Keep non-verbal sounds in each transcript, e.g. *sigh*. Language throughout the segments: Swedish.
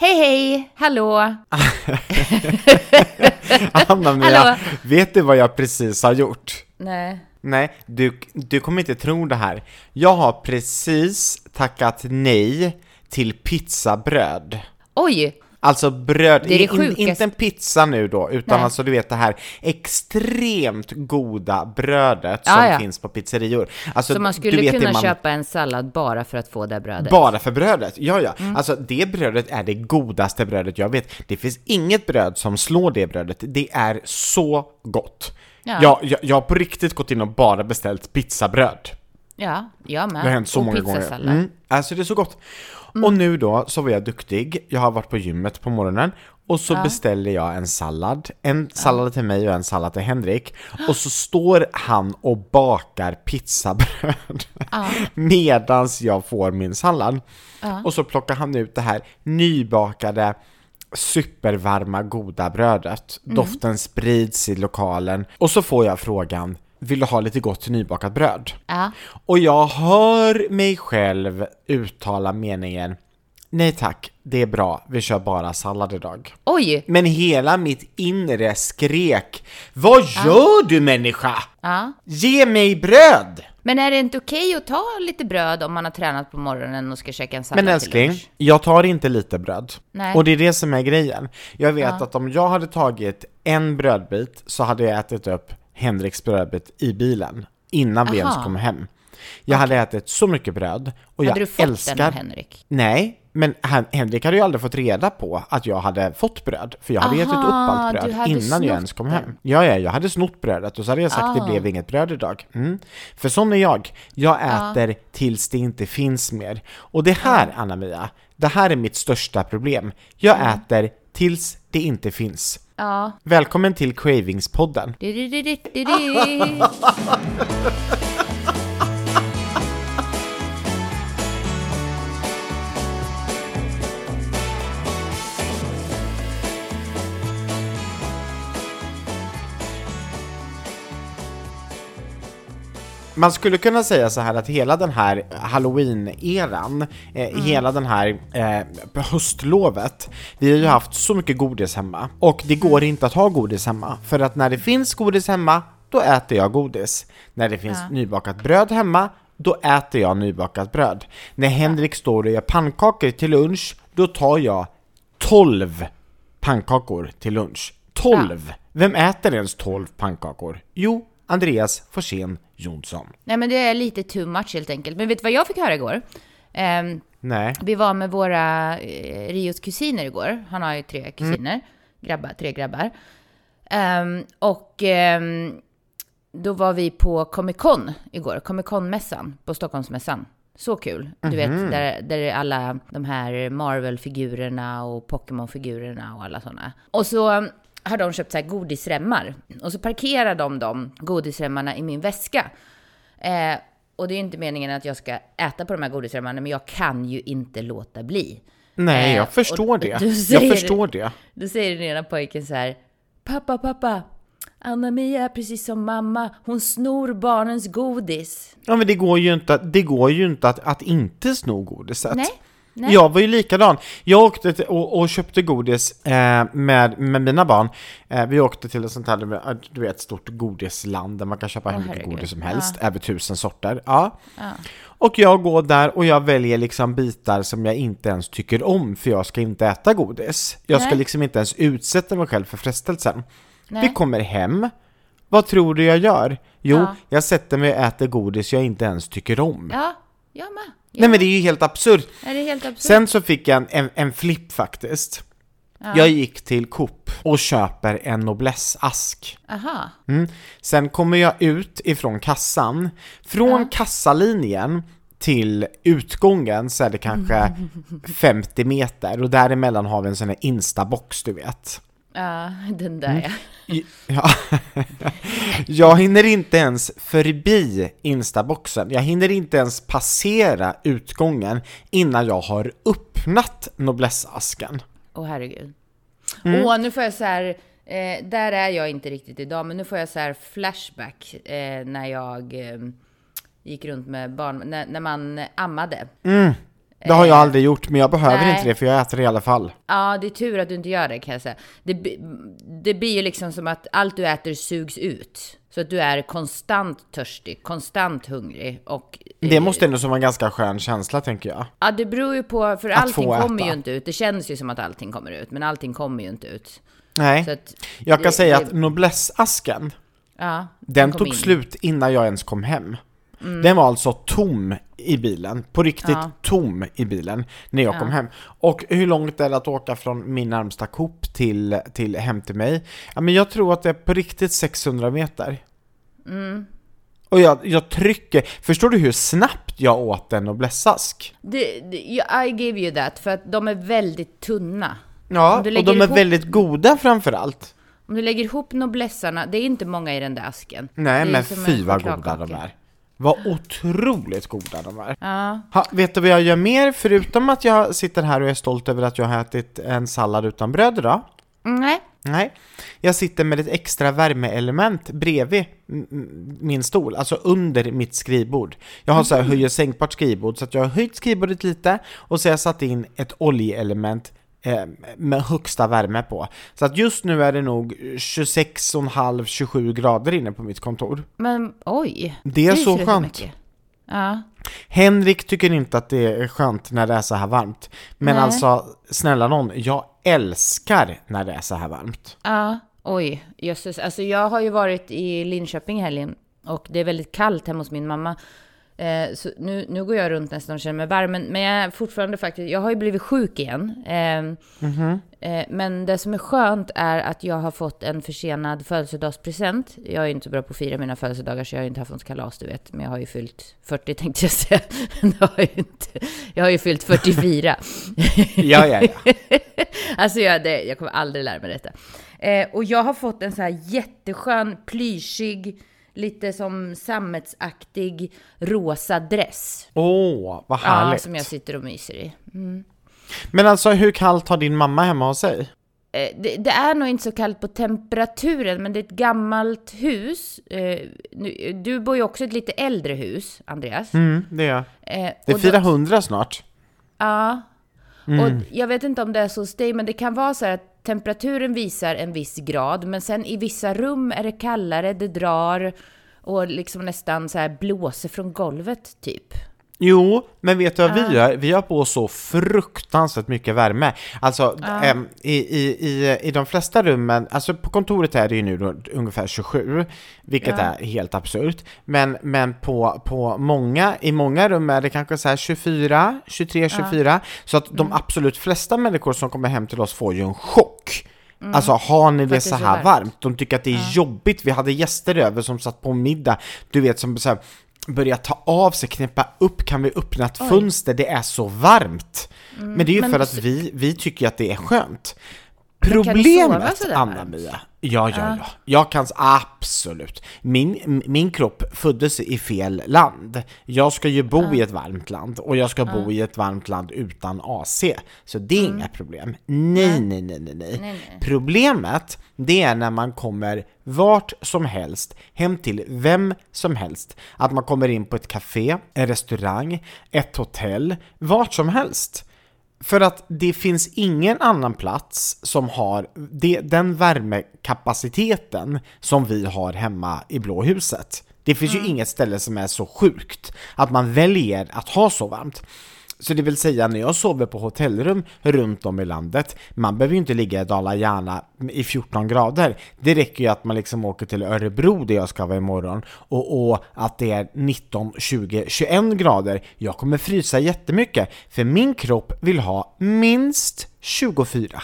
Hej hej, hallå! *laughs* Anna-Mia, vet du vad jag precis har gjort? Nej. Nej, du, du kommer inte tro det här. Jag har precis tackat nej till pizzabröd. Oj! Alltså bröd, Det är det in, inte en pizza nu då, utan Nej. alltså du vet det här extremt goda brödet som ja. finns på pizzerior. Alltså, Så man skulle kunna man- köpa en sallad bara för att få det brödet? Bara för brödet, ja ja. Mm. Alltså det brödet är det godaste brödet jag vet. Det finns inget bröd som slår det brödet. Det är så gott. Ja. Jag, jag, jag har på riktigt gått in och bara beställt pizzabröd. Ja, jag med. Det har hänt så Och många gånger. Mm. Alltså det är så gott. Mm. Och nu då så var jag duktig. Jag har varit på gymmet på morgonen och så beställer jag en sallad. En sallad till mig och en sallad till Henrik. Och så står han och bakar pizzabröd *laughs* medans jag får min sallad. Och så plockar han ut det här nybakade supervarma goda brödet. Mm. Doften sprids i lokalen och så får jag frågan vill du ha lite gott nybakat bröd? Ja. Och jag hör mig själv uttala meningen Nej tack, det är bra, vi kör bara sallad idag. Oj! Men hela mitt inre skrek Vad gör du människa? Ja. Ge mig bröd! Men är det inte okej att ta lite bröd om man har tränat på morgonen och ska käka en sallad Men älskling, jag tar inte lite bröd. Nej. Och det är det som är grejen. Jag vet att om jag hade tagit en brödbit så hade jag ätit upp Henriks brödbit i bilen innan vi ens Aha. kom hem. Jag hade ätit så mycket bröd och jag Hade du fått älskar... den av Henrik? Nej, men han, Henrik hade ju aldrig fått reda på att jag hade fått bröd, för jag hade ätit upp Aha, allt bröd hade innan jag ens kom det. hem. Ja, ja, jag hade snott brödet och så hade jag sagt det Ah. blev inget bröd idag. Mm. För sån är jag. Jag äter tills det inte finns mer. Och det här, Anna-Mia, det här är mitt största problem. Jag äter tills det inte finns. Ja. Välkommen till Cravings-podden. Di, di, di, Man skulle kunna säga så här att hela den här halloween-eran, eh, hela den här eh, höstlovet, vi har ju haft så mycket godis hemma. Och det går inte att ha godis hemma, för att när det finns godis hemma, då äter jag godis. När det finns nybakat bröd hemma, då äter jag nybakat bröd. När Henrik står och gör pannkakor till lunch, då tar jag 12 pannkakor till lunch. 12! Vem äter ens 12 pannkakor? Jo, Andreas Forsén Jonsson. Nej men det är lite too much helt enkelt. Men vet du vad jag fick höra igår? Ehm, Nej. vi var med våra eh, Rios kusiner igår. Han har ju tre kusiner. Grabbar, tre grabbar. Ehm, och ehm, då var vi på Comic Con igår. Comic Con-mässan på Stockholmsmässan. Så kul. Du vet, där, där är alla de här Marvel-figurerna och Pokémon-figurerna och alla sådana. Och så um, har de köpt så här godisremmar. Och så parkerar de de godisremmarna i min väska. Eh, och det är inte meningen att jag ska äta på de här godisremmarna, men jag kan ju inte låta bli. Nej, Eh, jag förstår och det. Jag säger- förstår det. Då säger den ena pojken så här. Pappa, pappa. Anna-Mia är precis som mamma. Hon snor barnens godis. Ja, men det går ju inte, det går ju inte att, att inte sno godiset. Nej, nej. Jag var ju likadan. Jag åkte till, och, och köpte godis eh, med, med mina barn. Eh, vi åkte till ett sånt här, du vet, stort godisland där man kan köpa hur mycket godis som helst, över tusen sorter. Ja. Och jag går där och jag väljer liksom bitar som jag inte ens tycker om, för jag ska inte äta godis. Jag ska Nej. liksom inte ens utsätta mig själv för frestelsen. Nej. Vi kommer hem. Vad tror du jag gör? Jo, Ja. jag sätter mig och äter godis jag inte ens tycker om. Ja, jag med. Ja. Nej men det är ju helt absurt. Är det helt absurt? Sen så fick jag en, en, en flipp faktiskt. Jag gick till Coop och köper en Noblesse-ask. Aha. Mm. Sen kommer jag ut ifrån kassan. Från kassalinjen till utgången så är det kanske *laughs* 50 meter och däremellan har vi en sån här instabox du vet. Ja, *laughs* den Mm. där ja. I- Ja. *laughs* Jag hinner inte ens förbi instaboxen. Jag hinner inte ens passera utgången innan jag har öppnat Noblesse-asken. Åh herregud. Mm. Åh, nu får jag så här, eh, där är jag inte riktigt idag, men nu får jag så här flashback eh, när jag eh, gick runt med barn, när, när man ammade. Mm. Det har jag aldrig gjort, men jag behöver nej. inte det för jag äter det i alla fall. Ja, det är tur att du inte gör det kan jag säga. Det, det blir ju liksom som att allt du äter sugs ut. Så att du är konstant törstig, konstant hungrig och... Det måste ändå vara en ganska skön känsla tänker jag. Ja, det beror ju på, för Att allting kommer ju inte ut. Det känns ju som att allting kommer ut, men allting kommer ju inte ut. Nej, Så att jag kan det- säga det- att noblessasken, Ja, den kom tog in. slut innan jag ens kom hem. Den var alltså tom i bilen, på riktigt Ja. tom i bilen när jag kom hem. Och hur långt är det att åka från min närmsta Coop till, till hem till mig? Ja, men jag tror att det är på riktigt 600 meter. Och jag, jag trycker, förstår du hur snabbt jag åt en noblessask? Ja, I give you that, för att de är väldigt tunna. Ja, och de är ihop- väldigt goda framförallt. Om du lägger ihop noblessarna, det är inte många i den där asken. Nej, men fy vad goda de är. Vad otroligt goda de är. Ja, Ha, vet du vad jag gör mer, förutom att jag sitter här och är stolt över att jag har ätit en sallad utan bröd idag? Mm, nej. Nej, jag sitter med ett extra värmeelement bredvid min stol, alltså under mitt skrivbord. Jag har så här höj och sänkbart skrivbord, så att jag har höjt skrivbordet lite och så har jag satt in ett oljeelement med högsta värme på. Så att just nu är det nog 26,5-27 grader inne på mitt kontor. Men oj. Det är så Fryser skönt. mycket? Ja. Henrik tycker inte att det är skönt när det är så här varmt. Men Nej. alltså, snälla någon, jag älskar när det är så här varmt. Ja, oj, jösses. Alltså jag har ju varit i Linköping helgen och det är väldigt kallt hemma hos min mamma. Eh, så nu, nu går jag runt nästan och känner mig varm, men, men jag fortfarande faktiskt, jag har ju blivit sjuk igen. Eh, eh, men det som är skönt är att jag har fått en försenad födelsedagspresent. Jag är ju inte bra på att fira mina födelsedagar så jag har ju inte haft något kalas du vet. Men jag har ju fyllt 40 *laughs* tänkte jag säga. Det har jag, ju inte. jag har ju fyllt 44. Ja, ja, ja. *laughs* Alltså jag, det, jag kommer aldrig lära mig detta. Eh, och jag har fått en så här jätteskön, plyschig, lite som sammetsaktig rosa dress. Åh, vad Ja, härligt. som jag sitter och myser i. Men alltså, hur kallt har din mamma hemma hos sig? Eh, det, det är nog inte så kallt på temperaturen, men det är ett gammalt hus. Eh, du bor ju också i ett lite äldre hus, Andreas. Mm, det är jag. Eh, Det är och då- 400 snart. Ja. Mm. Och jag vet inte om det är så hos dig, men det kan vara så här att temperaturen visar en viss grad, men sen i vissa rum är det kallare, det drar och liksom nästan så här blåser från golvet typ. Jo, men vet du vad vi gör? Vi har på så fruktansvärt mycket värme. Alltså, ehm, i, i, i, i de flesta rummen, alltså på kontoret är det ju nu ungefär 27, vilket Ja. är helt absurt. Men, men på, på många, i många rum är det kanske så här 24, 23, 24. Så att Mm. de absolut flesta människor som kommer hem till oss får ju en chock. Alltså har ni det Mm. så det är så här varmt. varmt? De tycker att det är jobbigt. Vi hade gäster över som satt på middag, du vet som så här, börjar ta av sig, knäppa upp, kan vi öppna ett fönster? Det är så varmt. Men det är ju Mm. för att vi, vi tycker att det är skönt. Problemet, Anna-Mia, ja, ja, ja, jag kan, absolut. Min, min kropp föddes i fel land. Jag ska ju bo i ett varmt land och jag ska bo i ett varmt land utan AC. Så det är inga problem. Nej, nej, nej, nej, nej. nej. Problemet, det är när man kommer vart som helst, hem till vem som helst. Att man kommer in på ett café, en restaurang, ett hotell, vart som helst. För att det finns ingen annan plats som har det, den värmekapaciteten som vi har hemma i Blå huset. Det finns ju inget ställe som är så sjukt att man väljer att ha så varmt. Så det vill säga när jag sover på hotellrum runt om i landet, man behöver ju inte ligga i Dala-Järna i 14 grader. Det räcker ju att man liksom åker till Örebro där jag ska vara imorgon och, och att det är 19, 20, 21 grader. Jag kommer frysa jättemycket för min kropp vill ha minst 24.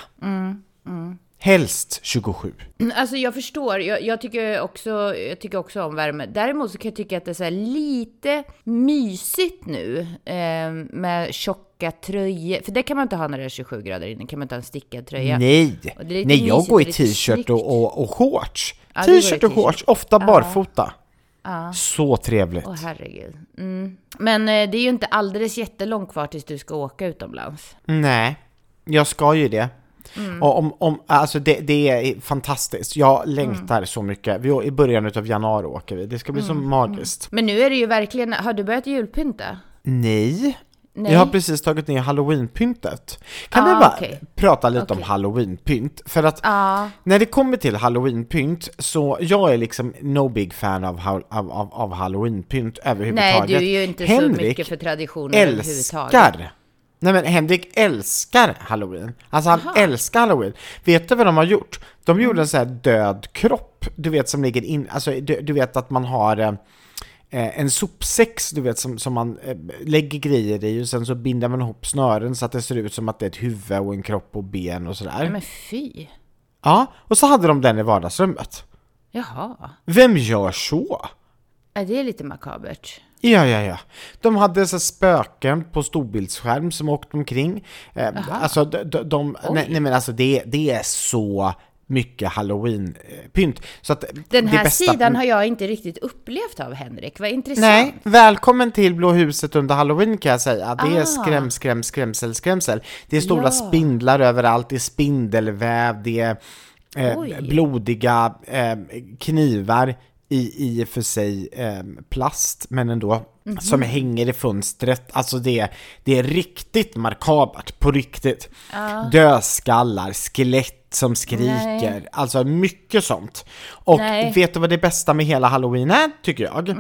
Helst 27. Alltså jag förstår, jag, jag, tycker också, jag tycker också om värme. Däremot så kan jag tycka att det är lite mysigt nu eh, med tjocka tröjor. För det kan man inte ha när det är 27 grader inne, kan man inte ha en stickad tröja. Nej, nej jag går i t-shirt och, och, och shorts. Ja, t-shirt och shorts, ofta barfota. Ja. Så trevligt. Åh herregud. Mm. Men eh, det är ju inte alldeles jättelångt kvar tills du ska åka utomlands. Nej, jag ska ju det. Mm. Och om, om, alltså det, det är fantastiskt. Jag längtar så mycket. Vi, I början av januari åker vi. Det ska bli Mm. så magiskt. Men nu är det ju verkligen, har du börjat julpynta? Nej, Nej. Jag har precis tagit ner halloweenpyntet. Kan Ah, vi bara okej. prata lite om Okej. halloweenpynt? För att Ja, när det kommer till halloweenpynt så jag är liksom no big fan av, av, av, av halloweenpynt nej överhuvudtaget. du är ju inte så Henrik mycket för traditioner överhuvudtaget. Nej men Henrik älskar halloween. Alltså han älskar halloween. Vet du vad de har gjort? De gjorde en sån här död kropp, du vet som ligger in, alltså du, du vet att man har eh, eh, en sopsäck, du vet som, som man eh, lägger grejer i och sen så binder man ihop snören så att det ser ut som att det är ett huvud och en kropp och ben och sådär. Nej, men fy. Ja, och så hade de den i vardagsrummet. Jaha. Vem gör så? Ja, det är lite makabert. Ja, ja, ja. De hade så spöken på storbildsskärm som åkte omkring. Eh, alltså, de, de, de nej, nej, men alltså det, det är så mycket halloween-pynt. Så att Den här bästa- sidan har jag inte riktigt upplevt av Henrik. Vad intressant. Nej, välkommen till Blå huset under halloween kan jag säga. Det är Ah. skräm, skräm, skrämsel, skrämsel. Det är stora Ja. spindlar överallt, det är spindelväv, det är eh, blodiga eh, knivar i, i och för sig eh, plast, men ändå, Mhm. som hänger i fönstret. Alltså det, det är riktigt markabert, på riktigt. Dödskallar, skelett som skriker, Nej. alltså mycket sånt. Och Nej. Vet du vad det bästa med hela halloween är, tycker jag?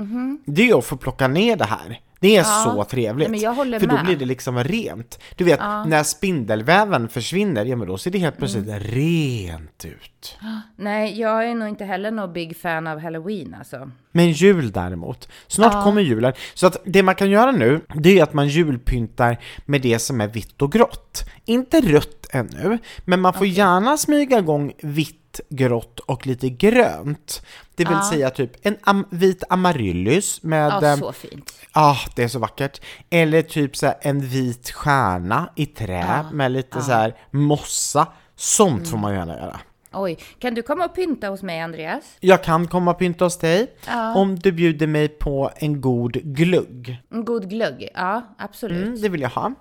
Det är att få plocka ner det här. Det är så trevligt. Nej, för då med. blir det liksom rent. Du vet, när spindelväven försvinner, ja men då ser det helt plötsligt Mm. rent ut. Nej, jag är nog inte heller någon big fan av halloween alltså. Men jul däremot, snart kommer julen. Så att det man kan göra nu, det är att man julpyntar med det som är vitt och grått. Inte rött ännu, men man får gärna smyga igång vitt, grått och lite grönt. Det vill säga typ en am- vit amaryllis med... Ja, eh, så fint. Ah, det är så vackert. Eller typ så här en vit stjärna i trä med lite så här mossa. Sånt Mm. får man gärna göra. Oj, kan du komma och pynta hos mig Andreas? Jag kan komma och pynta hos dig om du bjuder mig på en god glugg. En god glögg? Ja, absolut. Mm, det vill jag ha.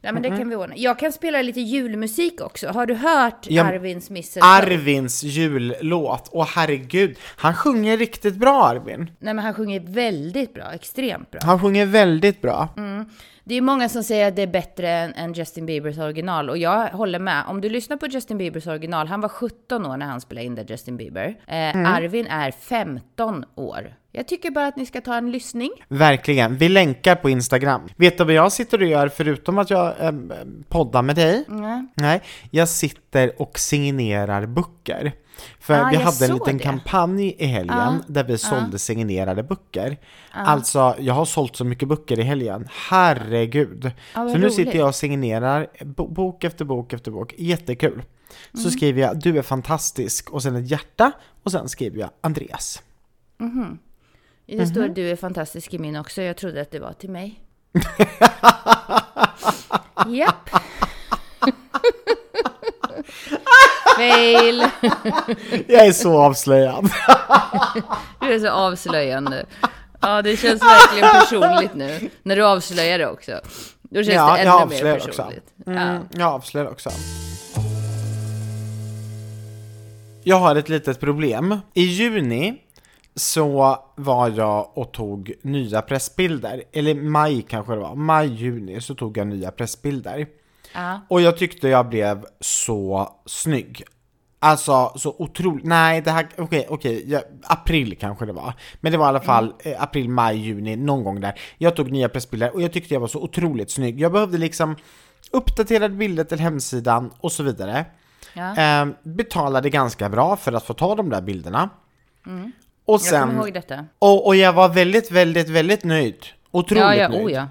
Ja, men det kan vi ordna. Jag kan spela lite julmusik också. Har du hört Ja, Arvins Mistletoe? Arvins jullåt. Åh herregud, han sjunger riktigt bra Arvin. Nej, men han sjunger väldigt bra. Extremt bra. Han sjunger väldigt bra. Det är många som säger att det är bättre än, än Justin Biebers original och jag håller med. Om du lyssnar på Justin Biebers original, han var 17 år när han spelade in det Justin Bieber. Eh, Arvin är 15 år. Jag tycker bara att ni ska ta en lyssning. Verkligen. Vi länkar på Instagram. Vet du vad jag sitter och gör förutom att jag eh, poddar med dig? Nej. Nej, jag sitter och signerar böcker. För Ah, vi hade en liten det. kampanj i helgen där vi sålde signerade böcker. Alltså, jag har sålt så mycket böcker i helgen. Herregud. Så nu roligt. sitter jag och signerar bo- bok efter bok efter bok. Jättekul. Så Mm. skriver jag du är fantastisk och sen ett hjärta och sen skriver jag Andreas. Det står Mhm. du är fantastisk i min också. Jag trodde att det var till mig. *laughs* Japp. *laughs* Fail. *laughs* Jag är så avslöjad. *laughs* Du är så avslöjande. Ja, det känns verkligen personligt nu. När du avslöjar det också. Då känns Ja, det ännu mer avslöjar också. personligt. Ja. Mm, jag avslöjar också. Jag har ett litet problem. I juni så var jag och tog nya pressbilder, eller maj kanske det var, maj, juni så tog jag nya pressbilder. Och jag tyckte jag blev så snygg. Alltså så otroligt, nej det här, okej, okej, ja, april kanske det var. Men det var i alla fall eh, april, maj, juni, någon gång där. Jag tog nya pressbilder och jag tyckte jag var så otroligt snygg. Jag behövde liksom uppdaterade bilder till hemsidan och så vidare. Ja. Eh, betalade ganska bra för att få ta de där bilderna. Och Jag sen, kommer ihåg detta. och, och jag var väldigt, väldigt, väldigt nöjd. Otroligt Ja, ja, nöjd. oh ja.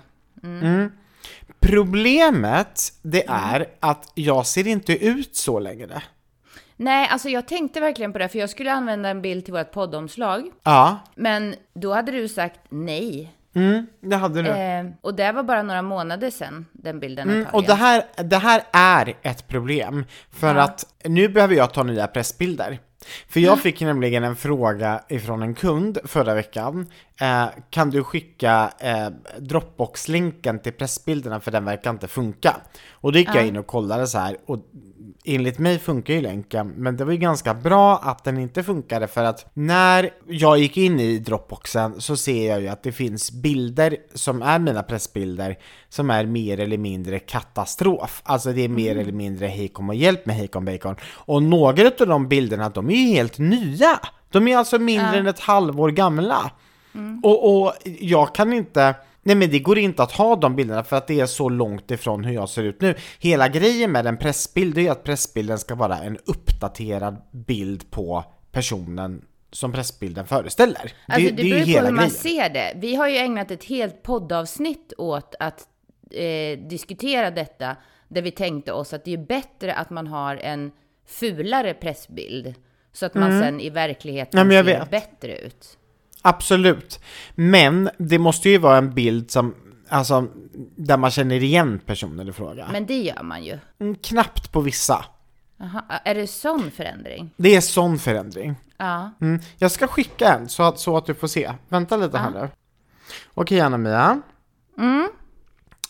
Problemet, det Mm. är att jag ser inte ut så längre. Nej, alltså jag tänkte verkligen på det, för jag skulle använda en bild till vårt poddomslag. Ja, Men då hade du sagt nej. mm, det hade du. Eh, och det var bara några månader sedan den bilden Mm, och det här, det här är ett problem. För att nu behöver jag ta nya pressbilder. För jag fick nämligen en fråga ifrån en kund förra veckan. Eh, kan du skicka eh, Dropbox-länken till pressbilderna för den verkar inte funka? Och då gick jag in och kollade så här och enligt mig funkar ju länken, men det var ju ganska bra att den inte funkade för att när jag gick in i Dropboxen så ser jag ju att det finns bilder som är mina pressbilder som är mer eller mindre katastrof. Alltså det är mer eller mindre hej kom och hjälp med hej kom bacon. Och några av de bilderna de är ju helt nya. De är alltså mindre än ett halvår gamla. Och, och jag kan inte Nej men det går inte att ha de bilderna för att det är så långt ifrån hur jag ser ut nu. Hela grejen med en pressbild är att pressbilden ska vara en uppdaterad bild på personen som pressbilden föreställer. Alltså det, är ju beror ju på hur man grejen. ser det. Vi har ju ägnat ett helt poddavsnitt åt att eh, diskutera detta, där vi tänkte oss att det är bättre att man har en fulare pressbild, så att man sen i verkligheten Mm. Ja, ser vet. bättre ut. Absolut. Men det måste ju vara en bild som, alltså, där man känner igen personen i fråga. Men det gör man ju. Mm, Knappt på vissa. Aha, är det sån förändring? Det är sån förändring. Ja. Mm. Jag ska skicka en så att, så att du får se. Vänta lite här nu. Okej Anna-Mia.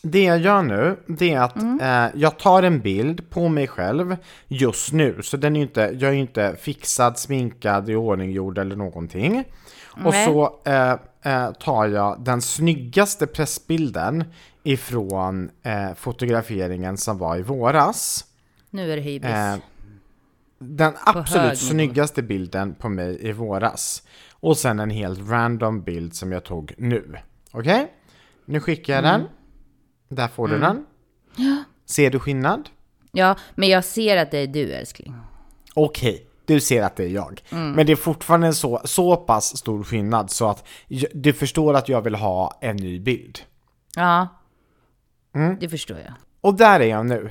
Det jag gör nu, det är att eh, jag tar en bild på mig själv just nu. Så den är inte, jag är ju inte fixad, sminkad, i ordning gjord eller någonting. Och Nej. så eh, eh, tar jag den snyggaste pressbilden ifrån eh, fotograferingen som var i våras. Nu är det hybris. Eh, den absolut snyggaste bilden på mig i våras. Och sen en helt random bild som jag tog nu. Okej? Nu skickar jag Mm. den. Där får du den. *gasps* Ser du skillnad? Ja, men jag ser att det är du älskling. Okej, du ser att det är jag. Mm. Men det är fortfarande en så, så pass stor skillnad så att du förstår att jag vill ha en ny bild. Ja, Mm. det förstår jag. Och där är jag nu.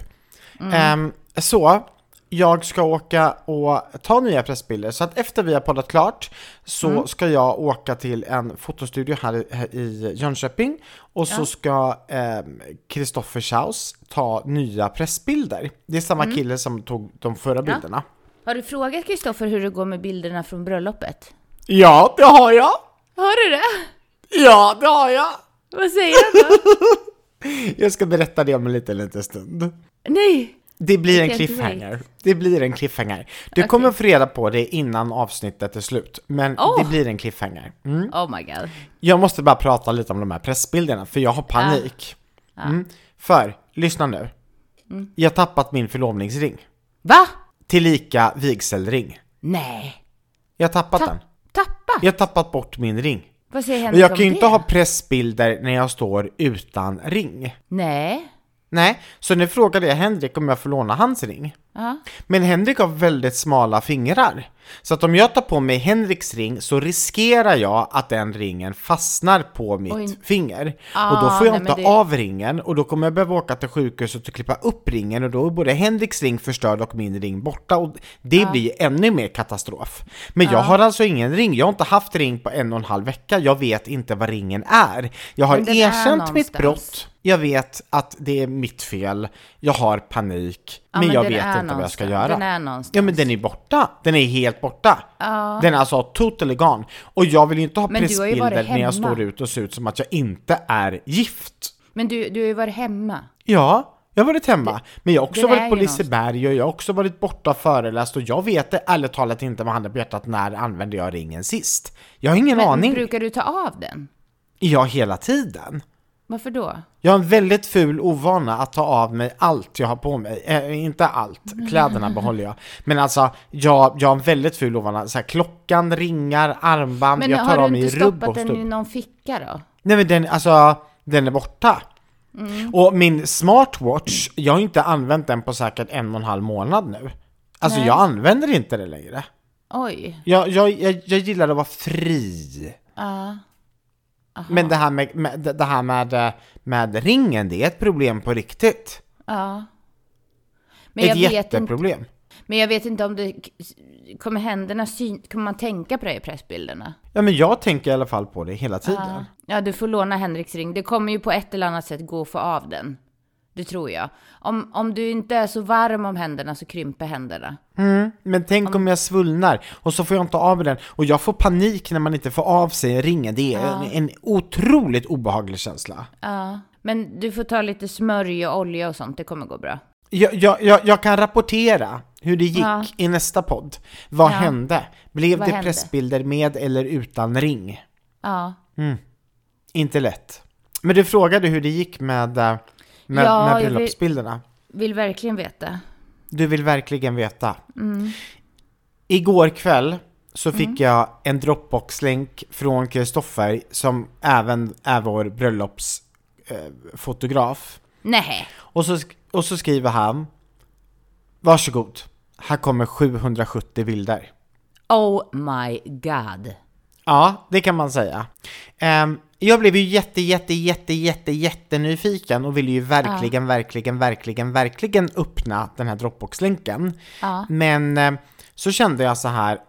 Ehm, så, jag ska åka och ta nya pressbilder. Så att efter vi har poddat klart så ska jag åka till en fotostudio här i, här i Jönköping. Och så ska Kristoffer Schaus ta nya pressbilder. Det är samma kille som tog de förra bilderna. Har du frågat Kristoffer hur det går med bilderna från bröllopet? Ja, det har jag! Har du det? Ja, det har jag! Vad säger han då? *laughs* Jag ska berätta det om en liten, liten stund. Nej! Det blir en cliffhanger. Det blir en cliffhanger. Du kommer få reda på det innan avsnittet är slut. Men Åh! det blir en cliffhanger. Mm. Oh my god. Jag måste bara prata lite om de här pressbilderna, för jag har panik. Mm. För, lyssna nu. Mm. Jag har tappat min förlovningsring. Va? Tillika vigselring. Nej. Jag har tappat den. Tappa? Jag har tappat bort min ring. Vad säger Henrik jag om kan ju det? inte ha pressbilder när jag står utan ring. Nej. Nej, så nu frågade jag Henrik om jag får låna hans ring. Ja. Men Henrik har väldigt smala fingrar. Så att om jag tar på mig Henriks ring så riskerar jag att den ringen fastnar på mitt Oj. finger. Ah, och då får jag nej, inte det- av ringen och då kommer jag behöva åka till sjukhuset och klippa upp ringen och då är både Henriks ring förstörd och min ring borta och det blir ännu mer katastrof. Men jag har alltså ingen ring, jag har inte haft ring på en och en halv vecka, jag vet inte vad ringen är. Jag har erkänt mitt brott, jag vet att det är mitt fel, jag har panik, Ja, men, men jag vet inte vad jag ska någonstans. göra. Den är någonstans. Ja men den är borta, den är helt borta. Ja. Den är alltså totally gone. Och jag vill ju inte ha Men pressbilder när jag står ut och ser ut som att jag inte är gift. Men du, du har ju varit hemma. Ja, jag har varit hemma. Men jag har också varit på Liseberg och jag har också varit borta och föreläst och jag vet ärligt talat inte med handen på hjärtat när använde jag ringen sist. Jag har ingen Men aning. brukar du ta av den? Ja, hela tiden. Varför då? Jag har en väldigt ful ovana att ta av mig allt jag har på mig. Eh, inte allt, kläderna behåller jag. Men alltså, jag, jag har en väldigt ful ovana. Så här, klockan, ringar, armband, Men jag tar har av du mig inte rubb stoppat och den stubb. i någon ficka då? Nej men den, alltså, den är borta. Mm. Och min smartwatch, jag har inte använt den på säkert en och en halv månad nu. Alltså Nej. jag använder inte det längre. Oj. Jag, jag, jag, jag gillar att vara fri. Ja. Men det här, med, med, det här med, med ringen, det är ett problem på riktigt. Ja. Men jag, ett vet inte, jätteproblem. men jag vet inte om det kommer händerna syn... Kommer man tänka på det i pressbilderna? Ja men jag tänker i alla fall på det hela tiden. Ja. ja, du får låna Henriks ring. Det kommer ju på ett eller annat sätt gå att få av den. Det tror jag. Om, om du inte är så varm om händerna så krymper händerna. Men tänk om jag svullnar och så får jag inte av den och jag får panik när man inte får av sig ringen. Det är en, en otroligt obehaglig känsla. Ja. Men du får ta lite smörj och olja och sånt, det kommer gå bra. Jag, jag, jag, jag kan rapportera hur det gick Ja. i nästa podd. Vad Ja. hände? Blev Vad det hände? pressbilder med eller utan ring? Ja. Inte lätt. Men du frågade hur det gick med, eh, med, Ja, med jag vill- bröllopsbilderna. Vill verkligen veta. Du vill verkligen veta. Igår kväll så fick jag en Dropbox-länk från Kristoffer som även är vår bröllopsfotograf. Eh. Nej. och, så, och så skriver han Varsågod, här kommer 770 bilder. Oh my god. Ja, det kan man säga. Ehm, jag blev ju jätte, jätte, jätte, jätte, jättenyfiken och ville ju verkligen, verkligen, verkligen, verkligen öppna den här Dropbox-länken. Ja. Men eh, så kände jag så här,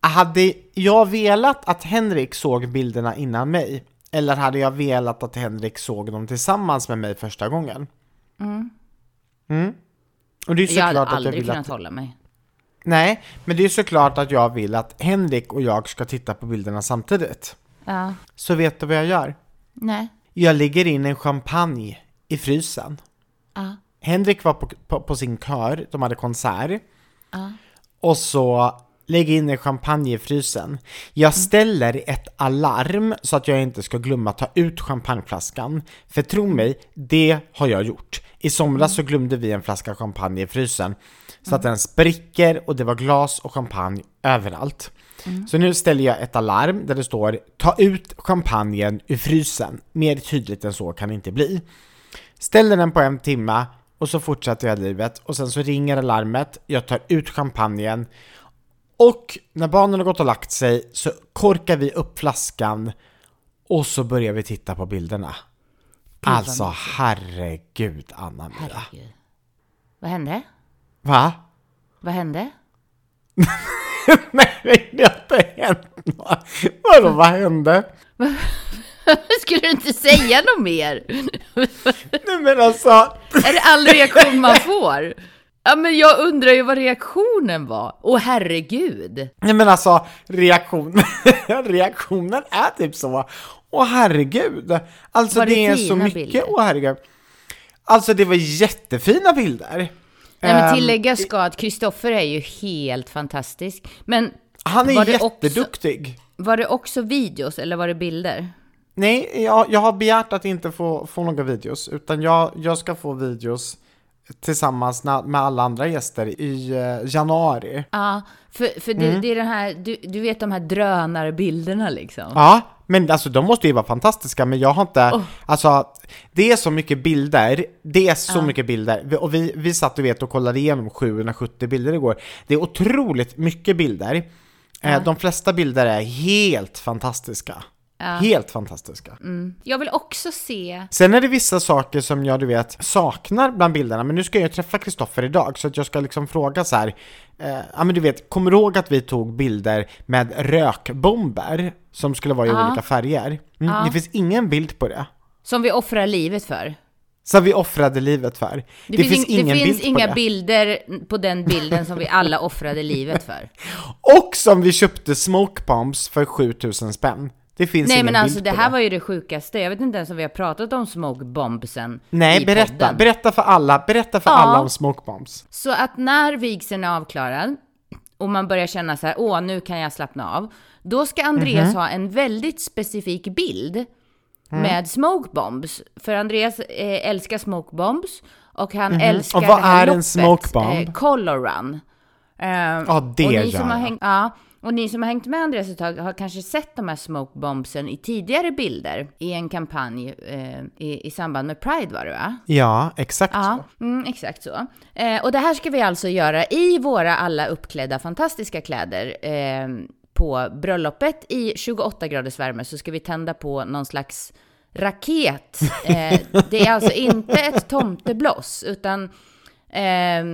hade jag velat att Henrik såg bilderna innan mig? Eller hade jag velat att Henrik såg dem tillsammans med mig första gången? Mm. Och det är Jag hade att jag aldrig vill kunnat att... hålla mig. Nej, men det är såklart att jag vill att Henrik och jag ska titta på bilderna samtidigt. Ja. Så vet du vad jag gör? Nej. Jag lägger in en champagne i frysen. Ja. Henrik var på, på, på sin kör, de hade konsert. Ja. Och så lägger in en champagne i frysen. Jag ställer ett alarm så att jag inte ska glömma ta ut champagneflaskan. För tro mig, det har jag gjort. I somras så glömde vi en flaska champagne i frysen. Så att den spricker och det var glas och champagne överallt. Så nu ställer jag ett alarm där det står ta ut champagnen ur frysen. Mer tydligt än så kan det inte bli. Ställer den på en timme och så fortsätter jag livet och sen så ringer alarmet, jag tar ut champagnen och när barnen har gått och lagt sig så korkar vi upp flaskan och så börjar vi titta på bilderna. Alltså herregud Anna-Mia. Vad hände? Va? Vad hände? *laughs* *laughs* Nej, det har inte hänt något. Vadå, vad hände? *laughs* Skulle du inte säga något mer? Nej men alltså, Är det all reaktion man får? Ja, men jag undrar ju vad reaktionen var. Åh herregud. nej men alltså reaktion, *laughs* reaktionen är typ så. Åh herregud. Alltså Var det det, är så mycket, bilder? åh herregud. Alltså det var jättefina bilder. Nej, men Ehm, tilläggas ska att Kristoffer är ju helt fantastisk. Men Han är var det också- jätteduktig. var det också videos eller var det bilder? Nej, jag, jag har begärt att inte få, få några videos, utan jag, jag ska få videos tillsammans med alla andra gäster i eh, januari. Ja, för, för det, Mm. det är den här, du, du vet de här drönarbilderna liksom. Ja, men alltså de måste ju vara fantastiska, men jag har inte, alltså det är så mycket bilder, det är så mycket bilder, och vi, vi satt du vet och kollade igenom 770 bilder igår. Det är otroligt mycket bilder. Eh, de flesta bilder är helt fantastiska. Helt fantastiska. Jag vill också se, Sen är det vissa saker som jag du vet saknar bland bilderna, men nu ska jag träffa Kristoffer idag så att jag ska liksom fråga så här. Eh, ja men du vet, kommer du ihåg att vi tog bilder med rökbomber som skulle vara i Ja. olika färger? Mm, Det finns ingen bild på det. som vi offrar livet för. Som vi offrade livet för. Det, finns, ing- ingen det finns bild inga på det. bilder på den bilden som vi alla offrade livet för. *laughs* Och som vi köpte smoke bombs för 7000 spänn. Det finns Nej ingen men bild alltså det på här var ju det sjukaste. Jag vet inte ens om vi har pratat om smoke bombsen Nej, i berätta. podden. Berätta för alla. Berätta för Ja. alla om smoke bombs. Så att när vigseln är avklarad och man börjar känna så här, åh nu kan jag slappna av. Då ska Andreas Mhm. ha en väldigt specifik bild Mm. med smoke bombs. För Andreas eh, älskar smoke bombs och han älskar Mhm. Och vad det här är en loppet, smoke bomb? Eh, color run. Eh, Ja, det och ni gör som har jag. hängt, ja, och ni som har hängt med Andreas ett tag har kanske sett de här smoke bombsen i tidigare bilder i en kampanj eh, i, i samband med Pride var det va? Ja, exakt Ja, så. mm, exakt så. Eh, och det här ska vi alltså göra i våra alla uppklädda fantastiska kläder. Eh, på bröllopet i 28 graders värme så ska vi tända på någon slags raket. Eh, det är alltså inte ett tomtebloss, utan eh,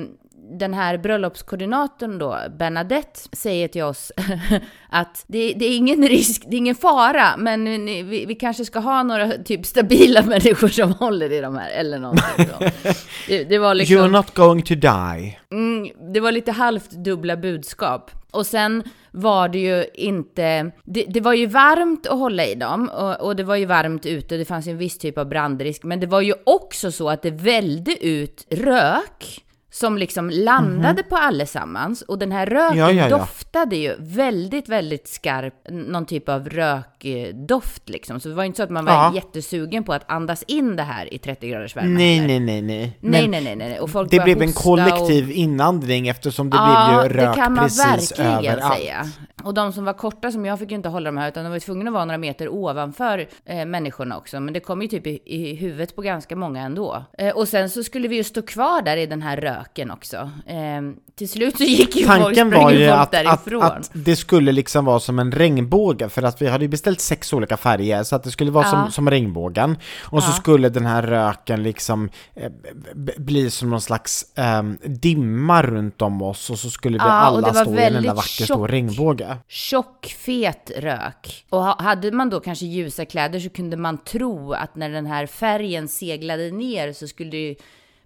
den här bröllopskoordinatorn då, Bernadette, säger till oss *laughs* att det, det, är ingen risk, det är ingen fara, men vi, vi, kanske ska ha några typ stabila *laughs* människor som håller i de här, eller någonting. *laughs* Det, det, var liksom... You're not going to die. Mm, det var lite halvt dubbla budskap. Och sen var det ju inte... Det, det, var ju varmt att hålla i dem och, och, det var ju varmt ute. Det fanns en viss typ av brandrisk. Men det var ju också så att det välde ut rök som liksom landade mm -hmm. på allesammans. Och den här röken ja, ja, ja. doftade ju väldigt, väldigt skarp, någon typ av rökdoft liksom. Så det var inte så att man var ja. jättesugen på att andas in det här i 30 graders värme. Nej, nej, nej, nej. Nej, nej, nej, nej. Och folk det blev en kollektiv och... inandning eftersom det blev ju rök precis överallt. det kan man verkligen säga. Och de som var korta, som jag fick ju inte hålla de här, utan de var tvungna att vara några meter ovanför eh, människorna också. Men det kom ju typ i, i huvudet på ganska många ändå. Eh, och sen så skulle vi ju stå kvar där i den här röken också. Eh, till slut så gick ju Tanken var ju att. Att, att det skulle liksom vara som en regnbåge, för att vi hade ju beställt sex olika färger, så att det skulle vara ja. som, som regnbågen. Och ja. så skulle den här röken liksom eh, bli som någon slags eh, dimma runt om oss, och så skulle vi ja, alla stå i en enda vacker stor regnbåge. Tjock, fet rök. Och hade man då kanske ljusa kläder så kunde man tro att när den här färgen seglade ner så skulle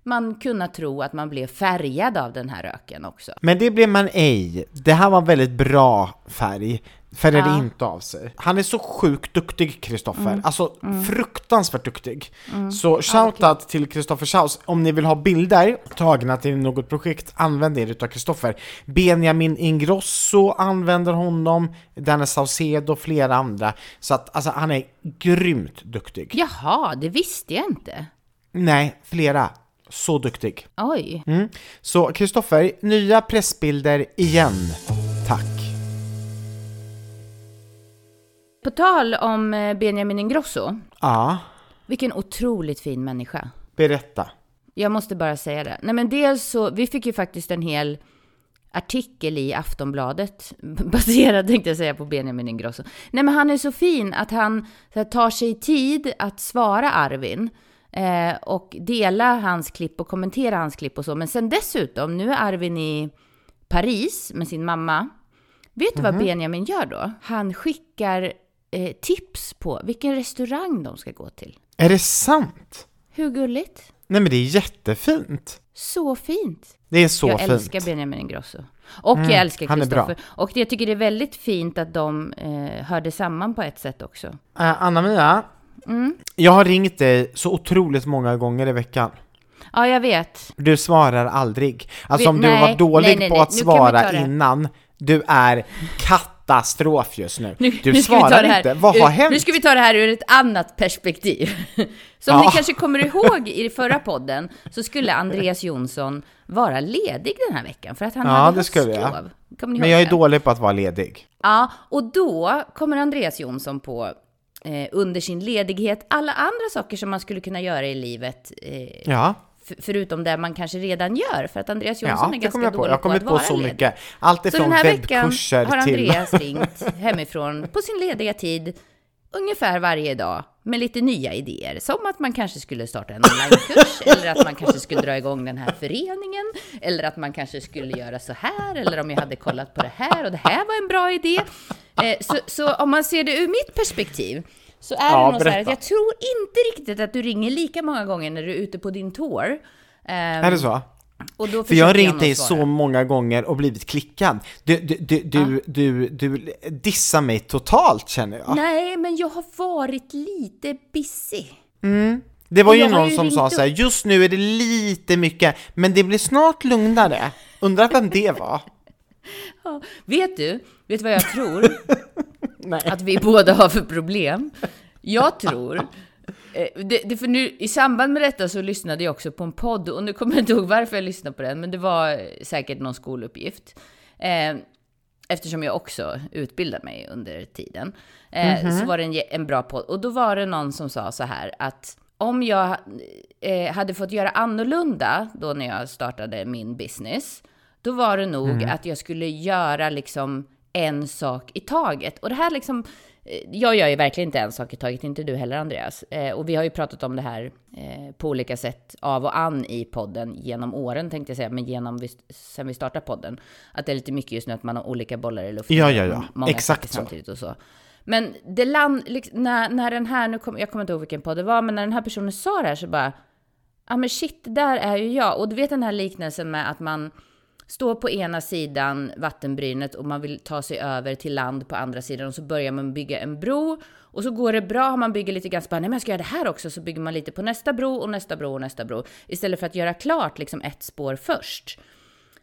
man kunna tro att man blev färgad av den här röken också. Men det blev man ej. Det här var en väldigt bra färg. Färgade ja. inte av sig. Han är så sjukt duktig, Kristoffer. Mm. Alltså mm. fruktansvärt duktig. Mm. Så shoutout ja, okay. till Kristoffer Schaus. Om ni vill ha bilder tagna till något projekt, använd er utav Kristoffer. Benjamin Ingrosso använder honom, Dennis Saucedo och flera andra. Så att alltså, han är grymt duktig. Jaha, det visste jag inte. Nej, flera. Så duktig. Oj. Mm. Så Kristoffer, nya pressbilder igen. Tack. På tal om eh, Benjamin Ingrosso. Ja. Vilken otroligt fin människa. Berätta. Jag måste bara säga det. Nej men dels så, vi fick ju faktiskt en hel artikel i Aftonbladet, *laughs* baserad tänkte jag säga på Benjamin Ingrosso. Nej men han är så fin att han här, tar sig tid att svara Arvin. Eh, och dela hans klipp och kommentera hans klipp och så. Men sen dessutom, nu är Arvin i Paris med sin mamma. Vet du mm -hmm. vad mhm. Benjamin gör då? Han skickar eh, tips på vilken restaurang de ska gå till. Är det sant? Hur gulligt? Nej men det är jättefint. Så fint. Det är så jag fint. Jag älskar Benjamin Ingrosso. Och mm, jag älskar Kristoffer. Och jag tycker det är väldigt fint att de eh, hörde samman på ett sätt också. Uh, Anna-Mia, Mm. Jag har ringt dig så otroligt många gånger i veckan. Ja, jag vet. Du svarar aldrig. Alltså om nej, du var dålig nej, nej, på att svara innan, du är katastrof just nu. nu du nu svarar inte. Vad har hänt? Nu ska vi ta det här ur ett annat perspektiv. *laughs* Som ja. ni kanske kommer *laughs* ihåg i förra podden så skulle Andreas Jonsson vara ledig den här veckan för att han ja, hade det skulle jag. Men jag är det? dålig på att vara ledig. Ja, och då kommer Andreas Jonsson på eh, under sin ledighet alla andra saker som man skulle kunna göra i livet. Eh, ja. Förutom det man kanske redan gör, för att Andreas Jonsson ja, är ganska dålig jag på, jag att vara på så ledig. mycket. Allt ifrån så den här veckan har Andreas ringt hemifrån på sin lediga tid, ungefär varje dag, med lite nya idéer. Som att man kanske skulle starta en onlinekurs, *laughs* eller att man kanske skulle dra igång den här föreningen, eller att man kanske skulle göra så här, eller om jag hade kollat på det här och det här var en bra idé. Eh, så, så, om man ser det ur mitt perspektiv så är ja, det nog så här att jag tror inte riktigt att du ringer lika många gånger när du är ute på din tour. Är det så? För jag har ringt dig så många gånger och blivit klickad. Du, du, du, du, ja. du, du dissar mig totalt känner jag. Nej, men jag har varit lite busy. Mm. Det var ju någon ju som sa så här, just nu är det lite mycket, men det blir snart lugnare. Undrar vem det var? *laughs* ja, vet du, vet du vad jag tror? *laughs* att vi båda har för problem. Jag tror det, det, för nu, I samband med detta så lyssnade jag också på en podd och nu kommer jag inte ihåg varför jag lyssnade på den, men det var säkert någon skoluppgift. Eh, eftersom jag också utbildade mig under tiden. Eh, mm -hmm. Så var det en, en, bra podd. Och då var det någon som sa så här att om jag eh, hade fått göra annorlunda då när jag startade min business, då var det nog mm. att jag skulle göra liksom en sak i taget. Och det här liksom eh, jag gör ju verkligen inte en sak i taget, inte du heller Andreas. Eh, och vi har ju pratat om det här eh, på olika sätt av och an i podden genom åren tänkte jag säga, men genom vi, sen vi startade podden. Att det är lite mycket just nu att man har olika bollar i luften. Ja, ja, ja. Många Exakt samtidigt och så. Men det land, liksom, när, när den här, nu kom, jag kommer inte ihåg vilken podd det var, men när den här personen sa det här så bara, ja men shit, det där är ju jag. Och du vet den här liknelsen med att man står på ena sidan vattenbrynet och man vill ta sig över till land på andra sidan och så börjar man bygga en bro och så går det bra, man bygger lite grann, så bara, nej men jag ska göra det här också, så bygger man lite på nästa bro och nästa bro och nästa bro istället för att göra klart liksom ett spår först.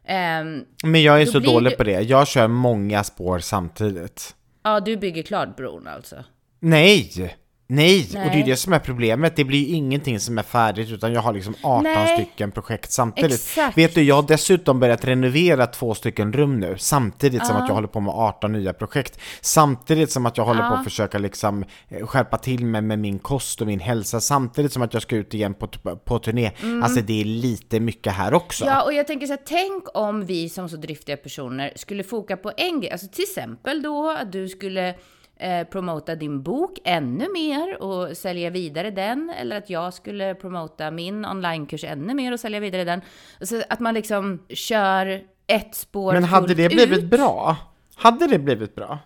Ehm, Men jag är Då så dålig det- på det. Jag kör många spår samtidigt. ja, du bygger klart bron alltså. Nej! Nej! Och det är Nej. det som är problemet. Det blir ju ingenting som är färdigt utan jag har liksom 18 Nej. stycken projekt samtidigt. Exakt. Vet du, jag har dessutom börjat renovera två stycken rum nu samtidigt som att jag håller på med 18 nya projekt. Samtidigt som att jag håller på Ja. att försöka liksom eh, skärpa till mig med min kost och min hälsa. Samtidigt som att jag ska ut igen på, på turné. Alltså det är lite mycket här också. Mm. Ja, och jag tänker så här, tänk om vi som så driftiga personer skulle foka på en grej, alltså till exempel då att du skulle eh, promota din bok ännu mer och sälja vidare den, eller att jag skulle promota min onlinekurs ännu mer och sälja vidare den. Så att man liksom kör ett spår Men hade det blivit ut. bra? Hade det blivit bra?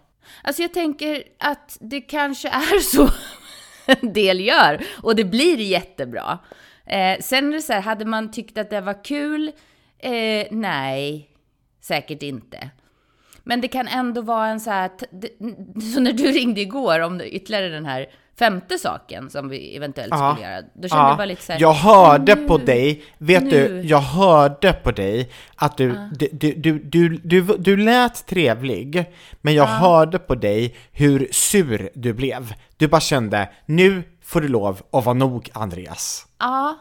Alltså jag tänker att det kanske är *laughs* så en del gör och det blir jättebra. Eh, sen är det så här, hade man tyckt att det var kul? Eh, nej, säkert inte. Men det kan ändå vara en så här, *laughs* så när du ringde igår om ytterligare den här femte saken som vi eventuellt Ja. skulle göra, då kände Ja, jag bara lite så här, jag hörde nu- på dig, vet nu. du, jag hörde på dig att du, du, du, du, du, du, du lät trevlig, men jag hörde på dig hur sur du blev. Du bara kände, nu får du lov att vara nog Andreas. Ja,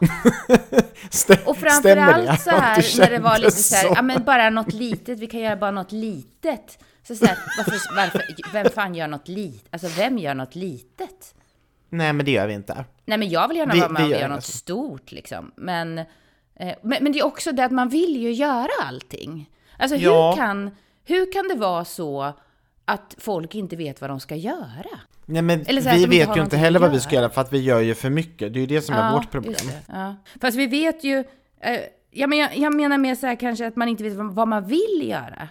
*laughs* Stä, Och framförallt så här när det var lite så här, ja men bara något litet, vi kan göra bara något litet. Så, så här, varför, varför, vem fan gör något litet? Alltså vem gör något litet? Nej men det gör vi inte. Nej men jag vill gärna Vi- vara med och gör göra något så. stort liksom. Men, eh, men, men det är också det att man vill ju göra allting. Alltså Ja. hur, kan, hur kan det vara så att folk inte vet vad de ska göra? Nej men här, vi vet ju inte heller vad vi ska göra för att vi gör ju för mycket. Det är ju det som är vårt problem. Ja. Fast vi vet ju, eh, ja, men jag, jag menar mer så här kanske att man inte vet vad, man vill göra.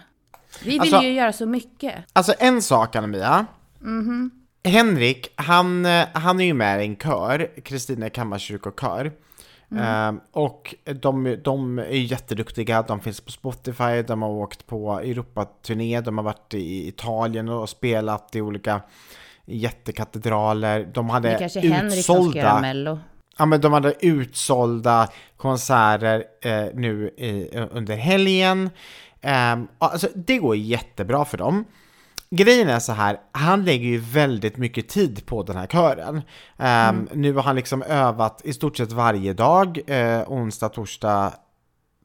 Vi vill Alltså- ju göra så mycket. Alltså en sak Anna-Mia. Mhm. Henrik, han, eh, han är ju med i en kör, Kristina Kammarkyrkokör. Mm. Ehm, och de, de är jätteduktiga, de finns på Spotify, de har åkt på Europaturné, de har varit i Italien och spelat i olika jättekatedraler. De hade Det kanske är Henrik som ska göra utsålda, Mello. ja, men de hade utsålda konserter eh, nu i, under helgen. Ehm, alltså, det går jättebra för dem. Grejen är så här, han lägger ju väldigt mycket tid på den här kören. Ehm, Nu har han liksom övat i stort sett varje dag, eh, onsdag, torsdag,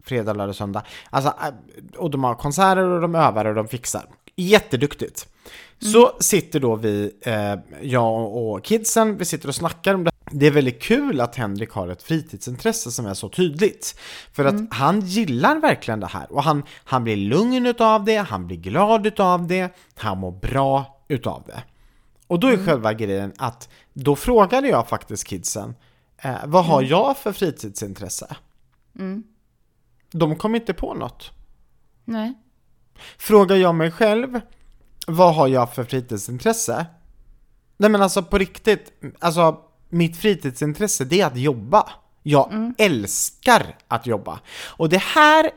fredag, lördag, söndag. Alltså, eh, och de har konserter och de övar och de fixar. Jätteduktigt. Så sitter då vi, eh, jag och kidsen, vi sitter och snackar om det. Det är väldigt kul att Henrik har ett fritidsintresse som är så tydligt. För att han gillar verkligen det här och han, han blir lugn utav det, han blir glad utav det, han mår bra utav det. Och då är själva grejen att då frågade jag faktiskt kidsen, eh, vad har jag för fritidsintresse? De kom inte på något. Nej. Frågar jag mig själv, vad har jag för fritidsintresse? Nej men alltså på riktigt, alltså mitt fritidsintresse det är att jobba. Jag älskar att jobba. Och det här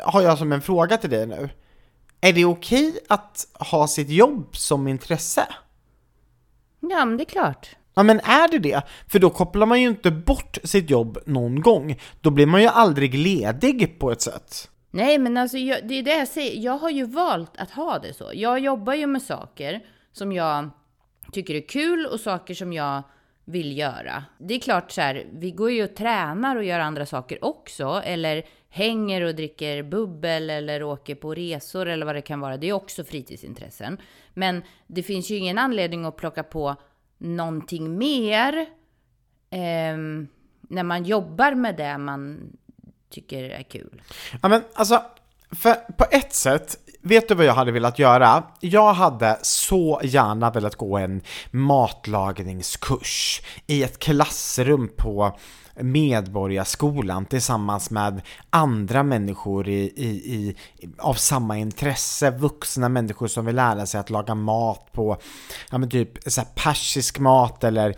har jag som en fråga till dig nu. Är det okej att ha sitt jobb som intresse? Ja, men det är klart. Ja men är det det? För då kopplar man ju inte bort sitt jobb någon gång. Då blir man ju aldrig ledig på ett sätt. Nej, men alltså jag, det är det jag säger. Jag har ju valt att ha det så. Jag jobbar ju med saker som jag tycker är kul och saker som jag vill göra. Det är klart så här, vi går ju och tränar och gör andra saker också, eller hänger och dricker bubbel eller åker på resor eller vad det kan vara. Det är också fritidsintressen. Men det finns ju ingen anledning att plocka på någonting mer eh, när man jobbar med det man tycker är kul. Ja men alltså, för på ett sätt, vet du vad jag hade velat göra? Jag hade så gärna velat gå en matlagningskurs i ett klassrum på Medborgarskolan tillsammans med andra människor i, i, i, av samma intresse, vuxna människor som vill lära sig att laga mat på, ja men typ så här persisk mat eller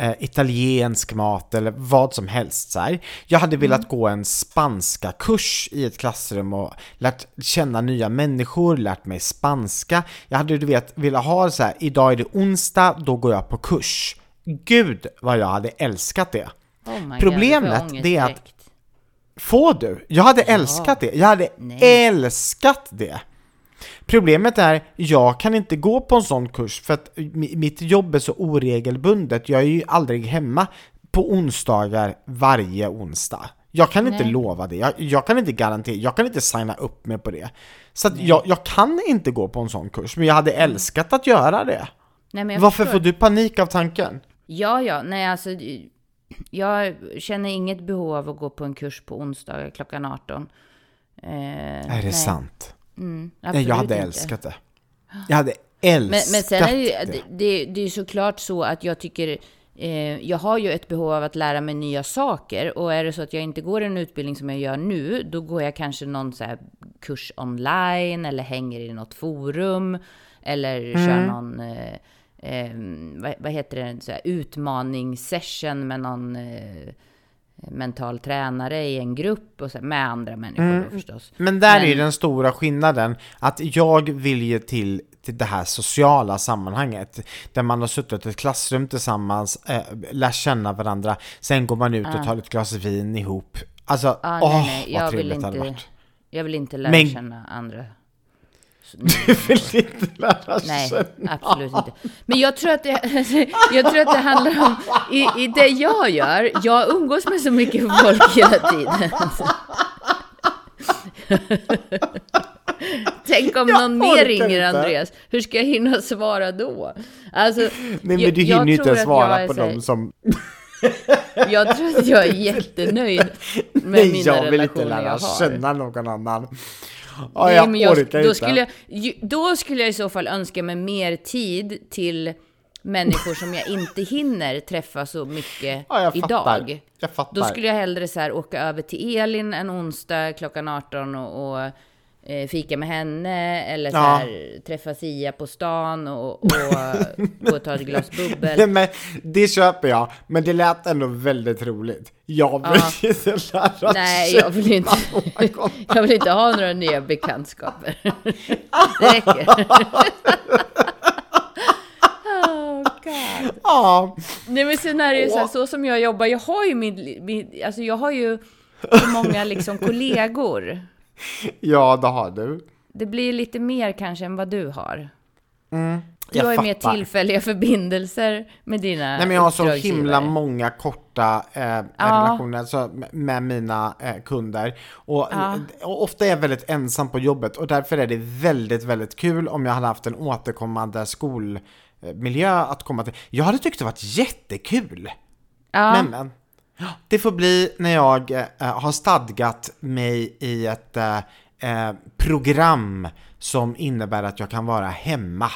eh, italiensk mat eller vad som helst. Så här. Jag hade velat gå en spanska kurs i ett klassrum och lärt känna nya människor, lärt mig spanska. Jag hade du vet velat ha så här, idag är det onsdag, då går jag på kurs. Gud vad jag hade älskat det. Oh Problemet, God, det är att-. Får du? Jag hade älskat det. Jag hade Nej. älskat det. Problemet är, jag kan inte gå på en sån kurs för att mi- mitt jobb är så oregelbundet. Jag är ju aldrig hemma på onsdagar varje onsdag. Jag kan inte Nej. lova det. Jag, jag kan inte garantera, jag kan inte signa upp mig på det. Så att jag, jag kan inte gå på en sån kurs, men jag hade älskat att göra det. Nej, Varför förstår. får du panik av tanken? Ja, ja, nej alltså. Jag känner inget behov av att gå på en kurs på onsdagar klockan 18. Eh, Är det nej. sant? Mm, jag hade inte. älskat det. Jag hade Men, älskat men sen är det, ju- det. det, är ju såklart så att jag tycker eh, jag har ju ett behov av att lära mig nya saker och är det så att jag inte går en utbildning som jag gör nu, då går jag kanske någon så kurs online eller hänger i något forum eller Mm. kör någon, eh, eh, vad, vad heter det, så här utmaningssession med någon eh, mental tränare i en grupp och så, med andra människor Mm. förstås. Men där är Men- den stora skillnaden, att jag vill ju till, till det här sociala sammanhanget, där man har suttit i ett klassrum tillsammans, äh, lär känna varandra, sen går man ut och tar ett glas vin ihop. Alltså, Ah, åh, nej, nej, vad jag vill trevligt det hade inte, varit. jag vill inte lära Men- känna andra. Du vill inte lära Nej, känna. absolut inte. Men jag tror att det, *laughs* jag tror att det handlar om, i, i det jag gör, jag umgås med så mycket folk hela tiden. *laughs* Tänk om Jag någon mer ringer inte. Andreas, hur ska jag hinna svara då? Alltså, Nej men jag- du jag hinner ju inte jag svara på dem som... Jag tror att jag är jättenöjd *laughs* med Nej, mina jag vill inte relationer lära jag har. känna någon annan. Nej, jag men jag, orkar då, inte. skulle jag, då skulle jag i så fall önska mig mer tid till människor som jag inte hinner träffa så mycket Ja, jag fattar. idag. Jag fattar. Då skulle jag hellre så här åka över till Elin en onsdag klockan 18 och, och eh, fika med henne eller så Ja. här, träffa Sia på stan och, och *laughs* gå och ta ett glas Nej, bubbel. men det köper jag, men det lät ändå väldigt roligt. Jag vill inte lära Nej, jag vill inte, *laughs* jag vill inte ha några nya bekantskaper. *laughs* Det räcker. Oh, God. Ja, Nej men sen är det ju så, här, så som jag jobbar, jag har ju min, min alltså jag har ju så många liksom kollegor. *laughs* ja, det har du. Det blir lite mer kanske än vad du har. Du jag har ju mer tillfälliga förbindelser med dina Nej men jag har så himla många korta eh, relationer alltså, med- med mina eh, kunder. Och, Ja. och ofta är jag väldigt ensam på jobbet och därför är det väldigt, väldigt kul om jag hade haft en återkommande skolmiljö att komma till. Jag hade tyckt det varit jättekul. Ja, Men, men. Det får bli när jag eh, har stadgat mig i ett eh, eh, program som innebär att jag kan vara hemma.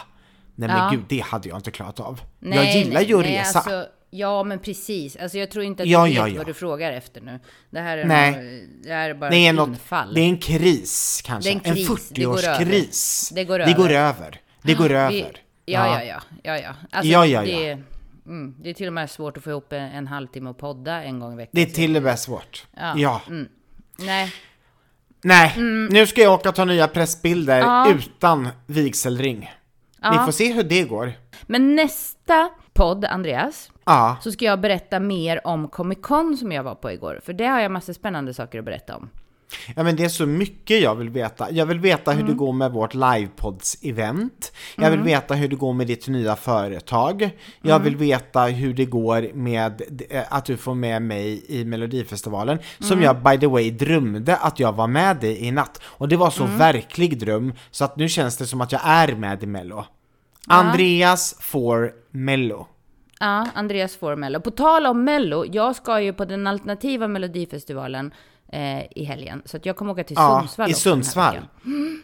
Nej men Ja. gud, det hade jag inte klarat av. nej, jag gillar nej, ju att nej, resa. Alltså, ja men precis, alltså jag tror inte att Ja, du vet ja, ja. vad du frågar efter nu. Det här är, Nej. nog, det här är bara det, är något, infall. det är en kris kanske. Det en kris, en det går över. 40-årskris. Det går Det går över. Det går över. Vi, ja, ja, ja, ja, ja. Alltså, Ja, ja, det, ja. är- Mm, det är till och med svårt att få ihop en, en halvtimme och podda en gång i veckan. Det är till och med svårt. Ja. Ja. Mm. Nej, Nej, nu ska jag åka och ta nya pressbilder Ja. utan vigselring. Vi Ja. får se hur det går. men nästa podd, Andreas, Ja, så ska jag berätta mer om Comic Con som jag var på igår. För det har jag massa spännande saker att berätta om. Ja men det är så mycket jag vill veta. Jag vill veta hur Mm. det går med vårt livepods-event. Jag vill veta hur det går med ditt nya företag. Jag Mm. vill veta hur det går med eh, att du får med mig i Melodifestivalen. Som Mm. jag by the way drömde att jag var med i i natt. Och det var så Mm. verklig dröm så att nu känns det som att jag är med i Mello. Andreas får Mello. Ja, Andreas får Mello. På tal om Mello, jag ska ju på den alternativa Melodifestivalen eh, i helgen. Så att jag kommer åka till Ja, Sundsvall i också den här Sundsvall. veckan.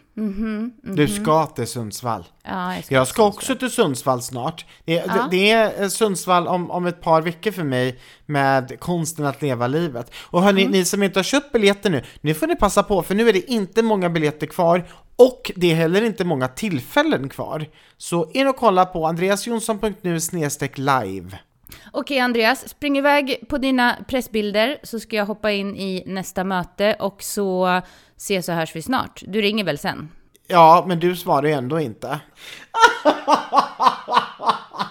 Du ska till Sundsvall. Ja, jag ska, Jag ska också till Sundsvall snart. Det, det, det är eh, Sundsvall om, om ett par veckor för mig med konsten att leva livet. Och hörni, ni som inte har köpt biljetter nu, nu får ni passa på för nu är det inte många biljetter kvar och det är heller inte många tillfällen kvar. Så in och kolla på andreasjonsson.nu live. Okej Andreas, spring iväg på dina pressbilder så ska jag hoppa in i nästa möte och så ses och hörs vi snart. Du ringer väl sen? Ja, men du svarar ju ändå inte. *laughs*